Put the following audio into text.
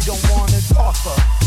you don't wanna offer.